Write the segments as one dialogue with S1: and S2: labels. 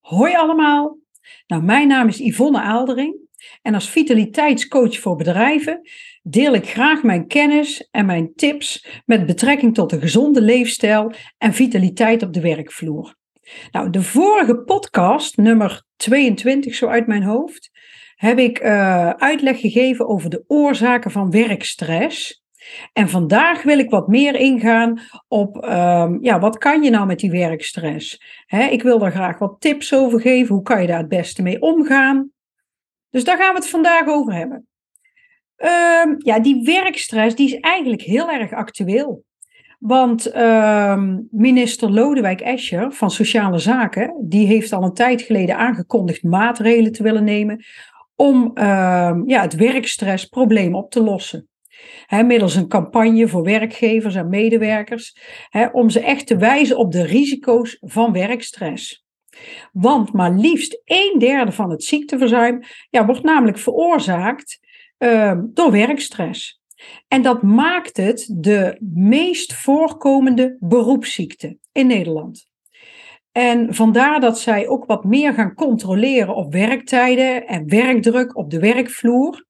S1: Hoi allemaal. Nou, mijn naam is Yvonne Aaldering en als vitaliteitscoach voor bedrijven deel ik graag mijn kennis en mijn tips met betrekking tot een gezonde leefstijl en vitaliteit op de werkvloer. Nou, de vorige podcast, nummer 22 zo uit mijn hoofd, heb ik uh, uitleg gegeven over de oorzaken van werkstress. En vandaag wil ik wat meer ingaan op, um, ja, wat kan je nou met die werkstress? He, ik wil daar graag wat tips over geven. Hoe kan je daar het beste mee omgaan? Dus daar gaan we het vandaag over hebben. Um, ja, die werkstress die is eigenlijk heel erg actueel. Want um, minister Lodewijk Escher van Sociale Zaken, die heeft al een tijd geleden aangekondigd maatregelen te willen nemen om ja, het werkstressprobleem op te lossen middels een campagne voor werkgevers en medewerkers, om ze echt te wijzen op de risico's van werkstress. Want maar liefst een derde van het ziekteverzuim ja, wordt namelijk veroorzaakt uh, door werkstress. En dat maakt het de meest voorkomende beroepsziekte in Nederland. En vandaar dat zij ook wat meer gaan controleren op werktijden en werkdruk op de werkvloer.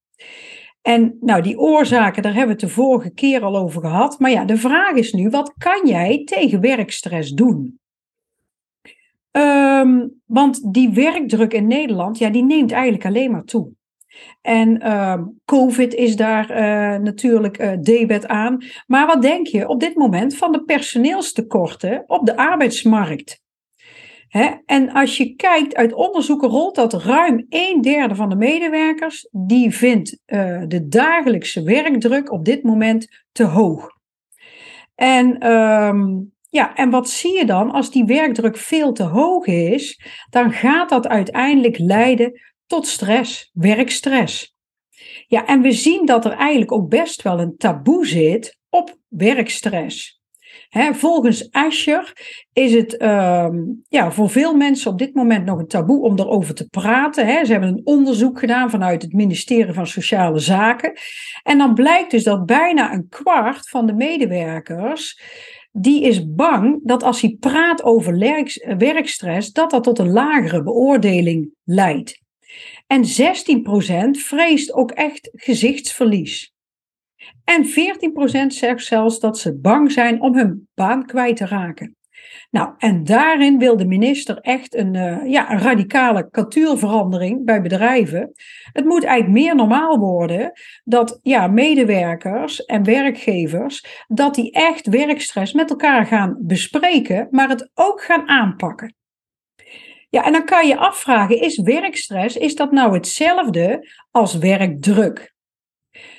S1: En nou, die oorzaken, daar hebben we het de vorige keer al over gehad. Maar ja, de vraag is nu, wat kan jij tegen werkstress doen? Um, want die werkdruk in Nederland, ja, die neemt eigenlijk alleen maar toe. En um, COVID is daar uh, natuurlijk uh, debet aan. Maar wat denk je op dit moment van de personeelstekorten op de arbeidsmarkt? En als je kijkt uit onderzoeken rolt dat ruim een derde van de medewerkers die vindt uh, de dagelijkse werkdruk op dit moment te hoog. En, um, ja, en wat zie je dan als die werkdruk veel te hoog is? Dan gaat dat uiteindelijk leiden tot stress, werkstress. Ja, en we zien dat er eigenlijk ook best wel een taboe zit op werkstress volgens Asher is het um, ja, voor veel mensen op dit moment nog een taboe om erover te praten. Ze hebben een onderzoek gedaan vanuit het ministerie van Sociale Zaken. En dan blijkt dus dat bijna een kwart van de medewerkers die is bang dat als hij praat over werkstress, dat dat tot een lagere beoordeling leidt. En 16% vreest ook echt gezichtsverlies. En 14% zegt zelfs dat ze bang zijn om hun baan kwijt te raken. Nou, en daarin wil de minister echt een, uh, ja, een radicale cultuurverandering bij bedrijven. Het moet eigenlijk meer normaal worden dat ja, medewerkers en werkgevers, dat die echt werkstress met elkaar gaan bespreken, maar het ook gaan aanpakken. Ja, en dan kan je afvragen, is werkstress, is dat nou hetzelfde als werkdruk?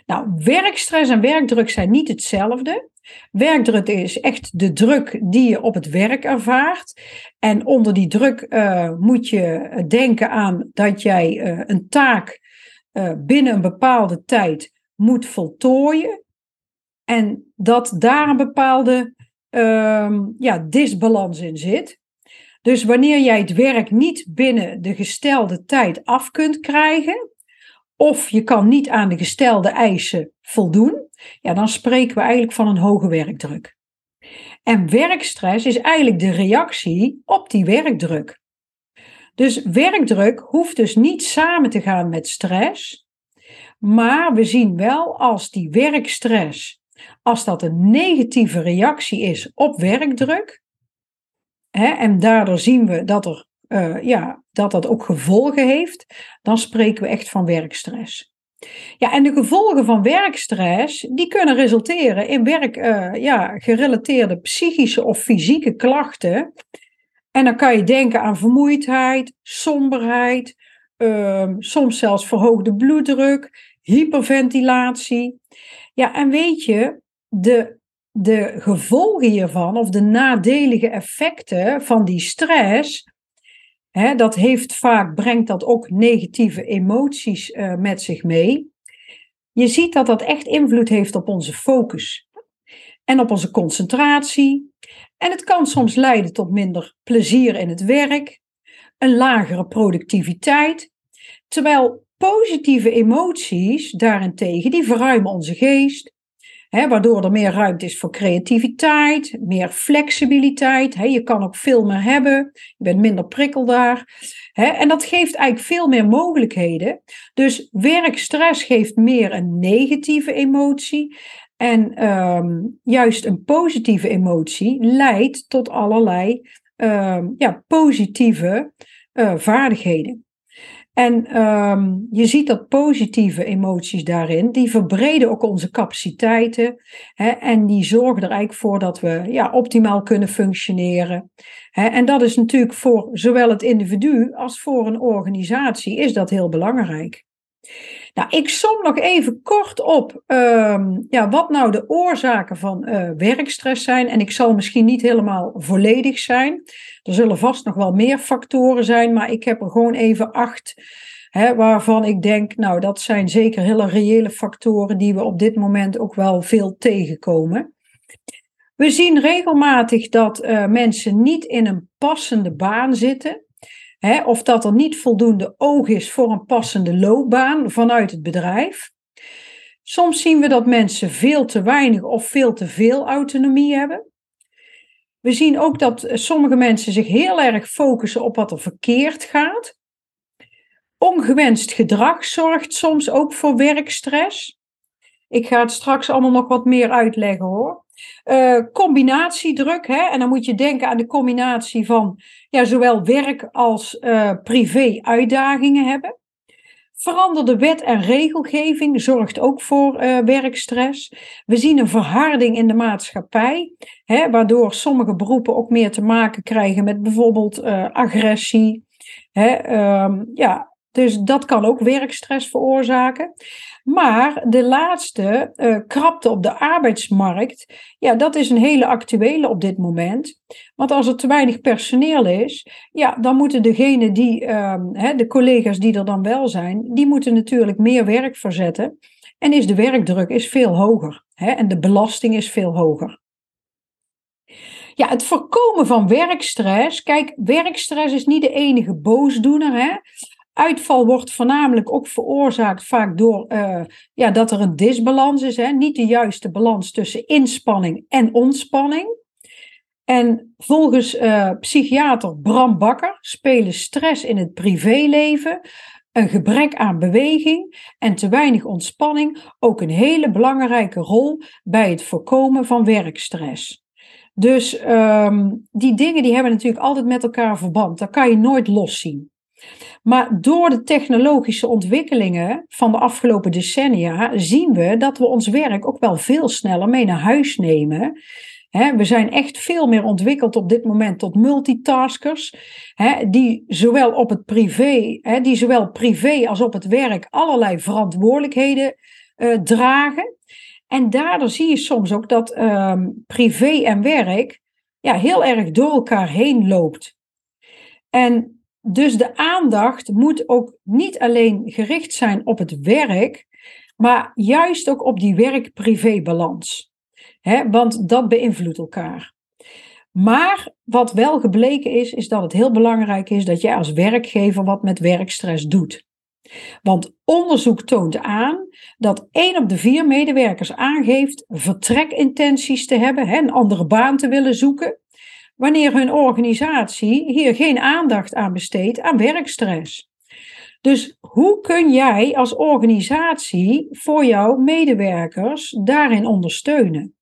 S1: Nou, werkstress en werkdruk zijn niet hetzelfde. Werkdruk is echt de druk die je op het werk ervaart. En onder die druk uh, moet je denken aan dat jij uh, een taak binnen een bepaalde tijd moet voltooien. En dat daar een bepaalde ehm, ja, disbalans in zit. Dus wanneer jij het werk niet binnen de gestelde tijd af kunt krijgen, of je kan niet aan de gestelde eisen voldoen, ja, dan spreken we eigenlijk van een hoge werkdruk. En werkstress is eigenlijk de reactie op die werkdruk. Dus werkdruk hoeft dus niet samen te gaan met stress, maar we zien wel als die werkstress, als dat een negatieve reactie is op werkdruk, hè, en daardoor zien we dat er uh, ja, dat dat ook gevolgen heeft, dan spreken we echt van werkstress. Ja, en de gevolgen van werkstress, die kunnen resulteren in werk, uh, ja, gerelateerde psychische of fysieke klachten. En dan kan je denken aan vermoeidheid, somberheid, uh, soms zelfs verhoogde bloeddruk, hyperventilatie. Ja, en weet je, de, de gevolgen hiervan, of de nadelige effecten van die stress, dat heeft vaak, brengt dat ook negatieve emoties uh, met zich mee. Je ziet dat dat echt invloed heeft op onze focus en op onze concentratie. En het kan soms leiden tot minder plezier in het werk, een lagere productiviteit. Terwijl positieve emoties daarentegen, die verruimen onze geest, hè, waardoor er meer ruimte is voor creativiteit, meer flexibiliteit. Hè, je kan ook veel meer hebben, je bent minder prikkelbaar. Hè, en dat geeft eigenlijk veel meer mogelijkheden. Dus werkstress geeft meer een negatieve emotie. En ehm, juist een positieve emotie leidt tot allerlei ehm, ja, positieve uh, vaardigheden. En ehm, je ziet dat positieve emoties daarin, die verbreden ook onze capaciteiten. Hè, en die zorgen er eigenlijk voor dat we ja, optimaal kunnen functioneren. Hè, en dat is natuurlijk voor zowel het individu als voor een organisatie is dat heel belangrijk. Nou, ik som nog even kort op ehm, ja, wat nou de oorzaken van uh, werkstress zijn. En ik zal misschien niet helemaal volledig zijn. Er zullen vast nog wel meer factoren zijn, maar ik heb er gewoon even acht. Hè, waarvan ik denk, nou, dat zijn zeker hele reële factoren die we op dit moment ook wel veel tegenkomen. We zien regelmatig dat uh, mensen niet in een passende baan zitten of dat er niet voldoende oog is voor een passende loopbaan vanuit het bedrijf. Soms zien we dat mensen veel te weinig of veel te veel autonomie hebben. We zien ook dat sommige mensen zich heel erg focussen op wat er verkeerd gaat. Ongewenst gedrag zorgt soms ook voor werkstress. Ik ga het straks allemaal nog wat meer uitleggen hoor. Uh, combinatiedruk, hè? en dan moet je denken aan de combinatie van ja, zowel werk als uh, privé uitdagingen hebben. Veranderde wet en regelgeving zorgt ook voor uh, werkstress. We zien een verharding in de maatschappij, hè, waardoor sommige beroepen ook meer te maken krijgen met bijvoorbeeld agressie. Hè, um, ja, dus dat kan ook werkstress veroorzaken. Maar de laatste uh, krapte op de arbeidsmarkt, ja, dat is een hele actuele op dit moment. Want als er te weinig personeel is, ja, dan moeten degenen die, uh, hè, de collega's die er dan wel zijn, die moeten natuurlijk meer werk verzetten. En is de werkdruk is veel hoger. Hè, en de belasting is veel hoger. Ja, het voorkomen van werkstress. Kijk, werkstress is niet de enige boosdoener. Hè? Uitval wordt voornamelijk ook veroorzaakt vaak door uh, ja, dat er een disbalans is. Hè? Niet de juiste balans tussen inspanning en ontspanning. En volgens uh, psychiater Bram Bakker spelen stress in het privéleven, een gebrek aan beweging en te weinig ontspanning ook een hele belangrijke rol bij het voorkomen van werkstress. Dus um, die dingen die hebben natuurlijk altijd met elkaar verband. Dat kan je nooit loszien. Maar door de technologische ontwikkelingen van de afgelopen decennia zien we dat we ons werk ook wel veel sneller mee naar huis nemen. we zijn echt veel meer ontwikkeld op dit moment tot multitaskers, die zowel op het privé, die zowel privé als op het werk allerlei verantwoordelijkheden uh, dragen. En daardoor zie je soms ook dat uh, privé en werk ja, heel erg door elkaar heen loopt. En dus de aandacht moet ook niet alleen gericht zijn op het werk, maar juist ook op die werk-privé-balans. Want dat beïnvloedt elkaar. Maar wat wel gebleken is, is dat het heel belangrijk is dat jij als werkgever wat met werkstress doet. Want onderzoek toont aan dat één op de vier medewerkers aangeeft vertrekintenties te hebben, een andere baan te willen zoeken wanneer hun organisatie hier geen aandacht aan besteedt aan werkstress. Dus hoe kun jij als organisatie voor jouw medewerkers daarin ondersteunen?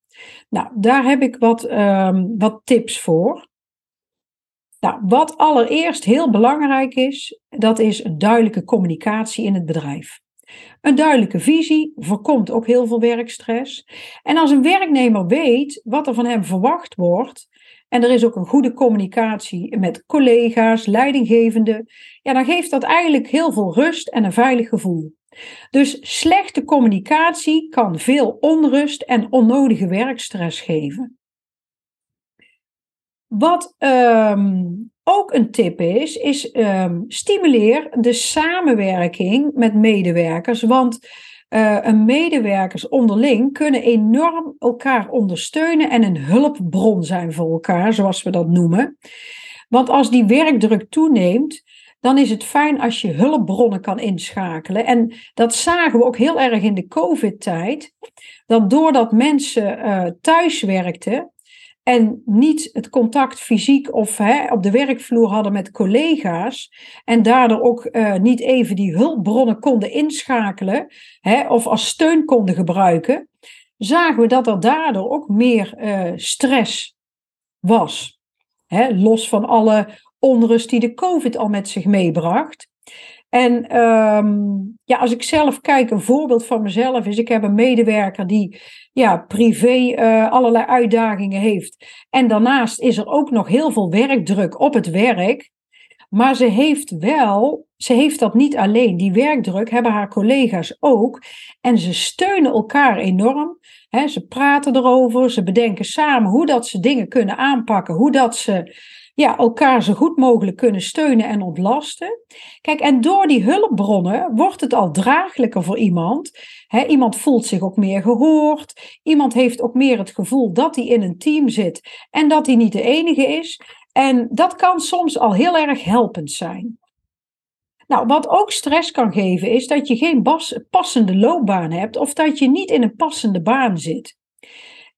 S1: Nou, daar heb ik wat, um, wat tips voor. Nou, wat allereerst heel belangrijk is, dat is een duidelijke communicatie in het bedrijf. Een duidelijke visie voorkomt ook heel veel werkstress. En als een werknemer weet wat er van hem verwacht wordt, en er is ook een goede communicatie met collega's, leidinggevenden, ja, dan geeft dat eigenlijk heel veel rust en een veilig gevoel. Dus slechte communicatie kan veel onrust en onnodige werkstress geven. Wat um, ook een tip is, is um, stimuleer de samenwerking met medewerkers. Want uh, een medewerkers onderling kunnen enorm elkaar ondersteunen en een hulpbron zijn voor elkaar, zoals we dat noemen. Want als die werkdruk toeneemt, dan is het fijn als je hulpbronnen kan inschakelen. En dat zagen we ook heel erg in de COVID-tijd. Dat doordat mensen uh, thuis werkten en niet het contact fysiek of hè, op de werkvloer hadden met collega's. En daardoor ook uh, niet even die hulpbronnen konden inschakelen hè, of als steun konden gebruiken. Zagen we dat er daardoor ook meer uh, stress was. Hè, los van alle onrust die de COVID al met zich meebracht. En um, ja, als ik zelf kijk, een voorbeeld van mezelf is, ik heb een medewerker die ja, privé uh, allerlei uitdagingen heeft. En daarnaast is er ook nog heel veel werkdruk op het werk. Maar ze heeft wel, ze heeft dat niet alleen. Die werkdruk hebben haar collega's ook. En ze steunen elkaar enorm. Ze praten erover, ze bedenken samen hoe dat ze dingen kunnen aanpakken, hoe dat ze ja, elkaar zo goed mogelijk kunnen steunen en ontlasten. Kijk, en door die hulpbronnen wordt het al draaglijker voor iemand. iemand voelt zich ook meer gehoord. Iemand heeft ook meer het gevoel dat hij in een team zit en dat hij niet de enige is. En dat kan soms al heel erg helpend zijn. Nou, wat ook stress kan geven, is dat je geen passende loopbaan hebt of dat je niet in een passende baan zit.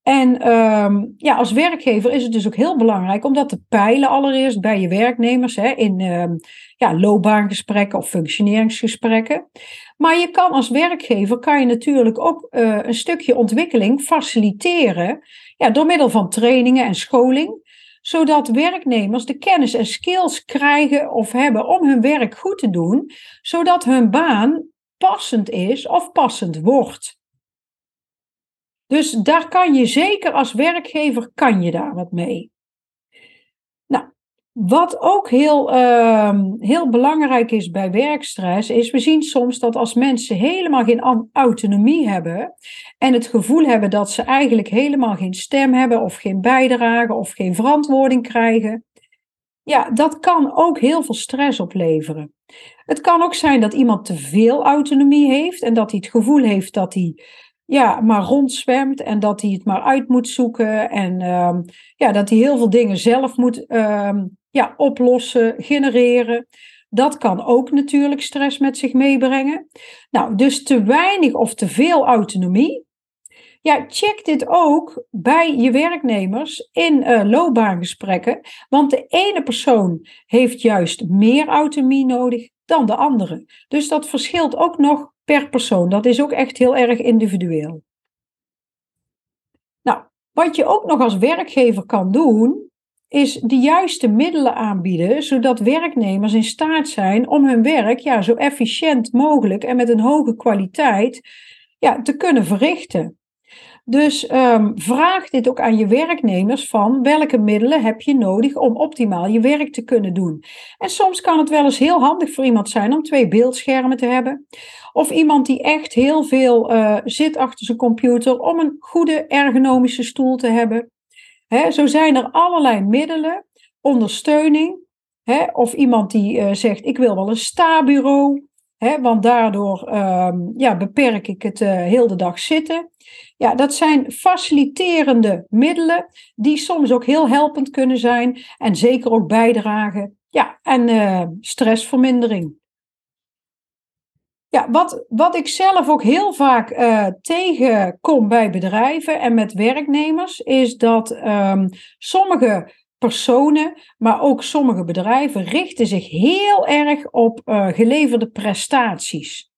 S1: En um, ja, als werkgever is het dus ook heel belangrijk om dat te peilen allereerst bij je werknemers hè, in um, ja, loopbaangesprekken of functioneringsgesprekken. Maar je kan als werkgever kan je natuurlijk ook uh, een stukje ontwikkeling faciliteren ja, door middel van trainingen en scholing zodat werknemers de kennis en skills krijgen of hebben om hun werk goed te doen, zodat hun baan passend is of passend wordt. Dus daar kan je zeker als werkgever kan je daar wat mee. Nou, wat ook heel, uh, heel belangrijk is bij werkstress, is we zien soms dat als mensen helemaal geen autonomie hebben en het gevoel hebben dat ze eigenlijk helemaal geen stem hebben of geen bijdrage of geen verantwoording krijgen, ja, dat kan ook heel veel stress opleveren. Het kan ook zijn dat iemand te veel autonomie heeft en dat hij het gevoel heeft dat hij ja, maar rondzwemt en dat hij het maar uit moet zoeken en um, ja, dat hij heel veel dingen zelf moet um, ja, oplossen, genereren. Dat kan ook natuurlijk stress met zich meebrengen. Nou, dus te weinig of te veel autonomie. Ja, check dit ook bij je werknemers in uh, loopbaangesprekken. Want de ene persoon heeft juist meer autonomie nodig dan de andere. Dus dat verschilt ook nog per persoon. Dat is ook echt heel erg individueel. Nou, wat je ook nog als werkgever kan doen, is de juiste middelen aanbieden, zodat werknemers in staat zijn om hun werk ja, zo efficiënt mogelijk en met een hoge kwaliteit ja, te kunnen verrichten. Dus um, vraag dit ook aan je werknemers van welke middelen heb je nodig om optimaal je werk te kunnen doen. En soms kan het wel eens heel handig voor iemand zijn om twee beeldschermen te hebben. Of iemand die echt heel veel uh, zit achter zijn computer om een goede ergonomische stoel te hebben. He, zo zijn er allerlei middelen, ondersteuning. He, of iemand die uh, zegt ik wil wel een sta-bureau. He, want daardoor um, ja, beperk ik het uh, heel de dag zitten. Ja, dat zijn faciliterende middelen die soms ook heel helpend kunnen zijn en zeker ook bijdragen ja, en uh, stressvermindering. Ja, wat, wat ik zelf ook heel vaak uh, tegenkom bij bedrijven en met werknemers, is dat um, sommige personen, maar ook sommige bedrijven richten zich heel erg op uh, geleverde prestaties.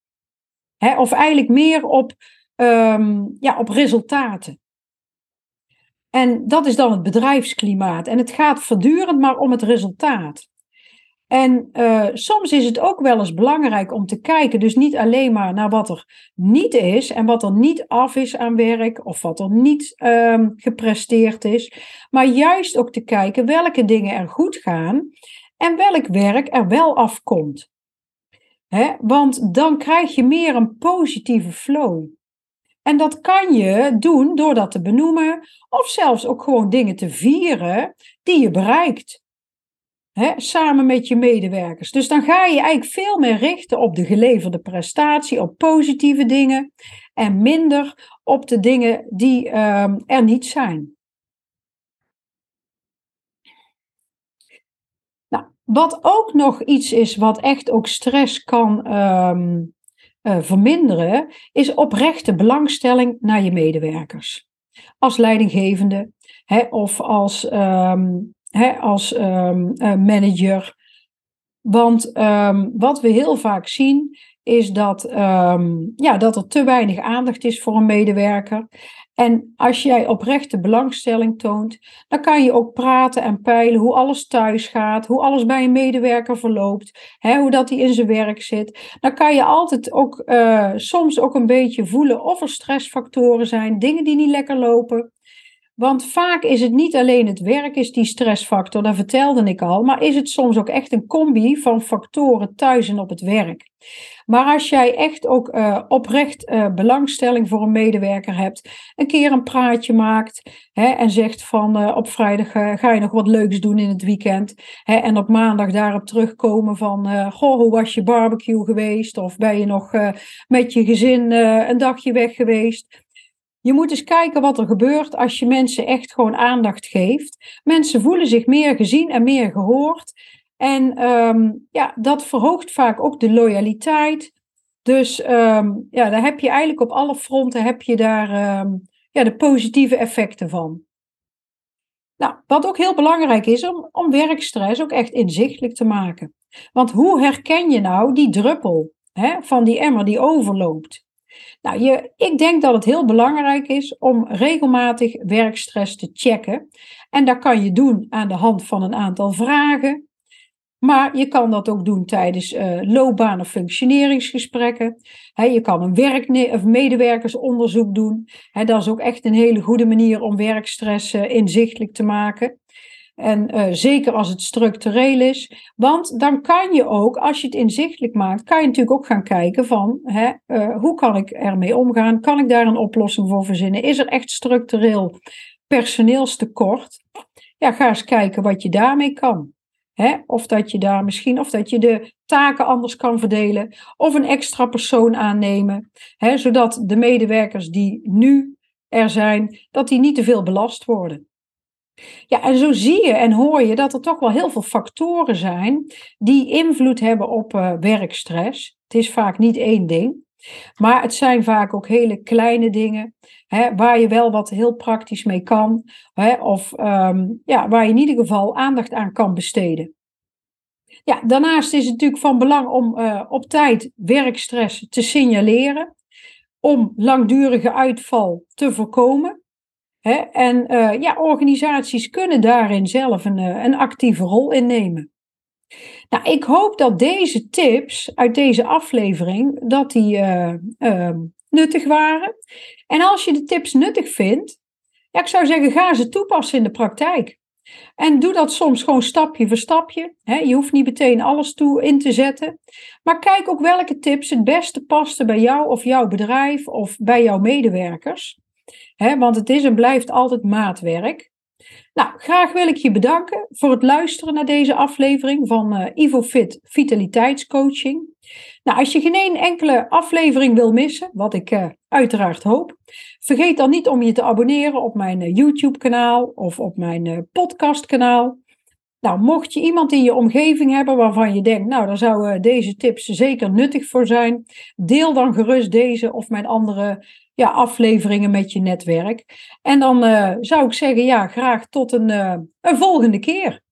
S1: Hè, of eigenlijk meer op, um, ja, op resultaten. En dat is dan het bedrijfsklimaat. En het gaat voortdurend maar om het resultaat. En uh, soms is het ook wel eens belangrijk om te kijken, dus niet alleen maar naar wat er niet is en wat er niet af is aan werk of wat er niet um, gepresteerd is, maar juist ook te kijken welke dingen er goed gaan en welk werk er wel afkomt. He, want dan krijg je meer een positieve flow. En dat kan je doen door dat te benoemen of zelfs ook gewoon dingen te vieren die je bereikt. Samen met je medewerkers. Dus dan ga je eigenlijk veel meer richten op de geleverde prestatie, op positieve dingen en minder op de dingen die uh, er niet zijn. Nou, Wat ook nog iets is wat echt ook stress kan ehm, eh, verminderen, is oprechte belangstelling naar je medewerkers. Als leidinggevende hè, of als, ehm, hè, als ehm, eh, manager. Want wat we heel vaak zien, is dat, ja, dat er te weinig aandacht is voor een medewerker. En als jij oprechte belangstelling toont, dan kan je ook praten en peilen hoe alles thuis gaat, hoe alles bij een medewerker verloopt, hè, hoe dat hij in zijn werk zit. Dan kan je altijd ook uh, soms ook een beetje voelen of er stressfactoren zijn, dingen die niet lekker lopen. Want vaak is het niet alleen het werk is die stressfactor, dat vertelde ik al, maar is het soms ook echt een combi van factoren thuis en op het werk. Maar als jij echt ook uh, oprecht uh, belangstelling voor een medewerker hebt, een keer een praatje maakt hè, en zegt van uh, op vrijdag ga je nog wat leuks doen in het weekend. Hè, en op maandag daarop terugkomen van goh, hoe was je barbecue geweest? Of ben je nog met je gezin een dagje weg geweest? Je moet eens kijken wat er gebeurt als je mensen echt gewoon aandacht geeft. Mensen voelen zich meer gezien en meer gehoord. En um, ja, dat verhoogt vaak ook de loyaliteit. Dus um, ja, daar heb je eigenlijk op alle fronten heb je daar um, ja, de positieve effecten van. Nou, wat ook heel belangrijk is om, om werkstress ook echt inzichtelijk te maken. Want hoe herken je nou die druppel hè, van die emmer die overloopt? Nou, je, ik denk dat het heel belangrijk is om regelmatig werkstress te checken. En dat kan je doen aan de hand van een aantal vragen. Maar je kan dat ook doen tijdens uh, loopbaan- of functioneringsgesprekken. je kan een of medewerkersonderzoek doen. dat is ook echt een hele goede manier om werkstress uh, inzichtelijk te maken. En uh, zeker als het structureel is. Want dan kan je ook, als je het inzichtelijk maakt, kan je natuurlijk ook gaan kijken van hè, uh, hoe kan ik ermee omgaan? Kan ik daar een oplossing voor verzinnen? Is er echt structureel personeelstekort? Ja, ga eens kijken wat je daarmee kan. Hè? Of dat je daar misschien, of dat je de taken anders kan verdelen, of een extra persoon aannemen, hè? zodat de medewerkers die nu er zijn, dat die niet te veel belast worden. Ja, en zo zie je en hoor je dat er toch wel heel veel factoren zijn die invloed hebben op uh, werkstress. Het is vaak niet één ding, maar het zijn vaak ook hele kleine dingen hè, waar je wel wat heel praktisch mee kan, hè, of um, ja, waar je in ieder geval aandacht aan kan besteden. Ja, daarnaast is het natuurlijk van belang om uh, op tijd werkstress te signaleren, om langdurige uitval te voorkomen. Hè? En uh, ja, organisaties kunnen daarin zelf een, uh, een actieve rol innemen. Nou, ik hoop dat deze tips uit deze aflevering dat die, uh, nuttig waren. En als je de tips nuttig vindt, ja, ik zou zeggen, ga ze toepassen in de praktijk. En doe dat soms gewoon stapje voor stapje. je hoeft niet meteen alles toe in te zetten. Maar kijk ook welke tips het beste pasten bij jou of jouw bedrijf of bij jouw medewerkers want het is en blijft altijd maatwerk. Nou, graag wil ik je bedanken voor het luisteren naar deze aflevering van uh, IvoFit Vitaliteitscoaching. Nou, als je geen enkele aflevering wil missen, wat ik uh, uiteraard hoop, vergeet dan niet om je te abonneren op mijn uh, YouTube-kanaal of op mijn podcast-kanaal. Nou, mocht je iemand in je omgeving hebben waarvan je denkt, nou, daar zouden deze tips zeker nuttig voor zijn, deel dan gerust deze of mijn andere ja, afleveringen met je netwerk. En dan uh, zou ik zeggen, ja, graag tot een, uh, een volgende keer.